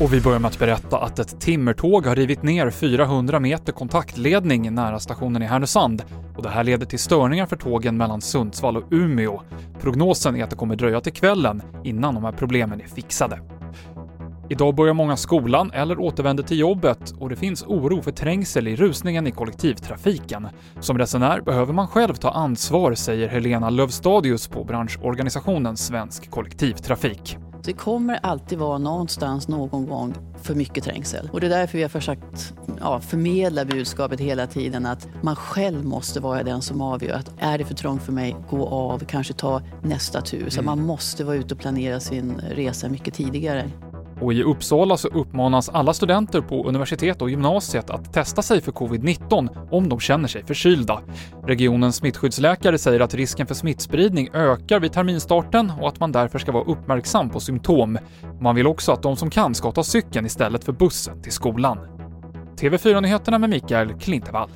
Och vi börjar med att berätta att ett timmertåg har rivit ner 400 meter kontaktledning nära stationen i Härnösand och det här leder till störningar för tågen mellan Sundsvall och Umeå. Prognosen är att det kommer dröja till kvällen innan de här problemen är fixade. Idag börjar många skolan eller återvänder till jobbet och det finns oro för trängsel i rusningen i kollektivtrafiken. Som resenär behöver man själv ta ansvar, säger Helena Lövstadius på branschorganisationen Svensk Kollektivtrafik. Det kommer alltid vara någonstans, någon gång, för mycket trängsel. Och det är därför vi har försökt ja, förmedla budskapet hela tiden att man själv måste vara den som avgör. Att är det för trångt för mig, gå av, kanske ta nästa tur. Så mm. man måste vara ute och planera sin resa mycket tidigare. Och i Uppsala så uppmanas alla studenter på universitet och gymnasiet att testa sig för covid-19 om de känner sig förkylda. Regionens smittskyddsläkare säger att risken för smittspridning ökar vid terminstarten och att man därför ska vara uppmärksam på symptom. Man vill också att de som kan ska ta cykeln istället för bussen till skolan. TV4-nyheterna med Mikael Klintevall.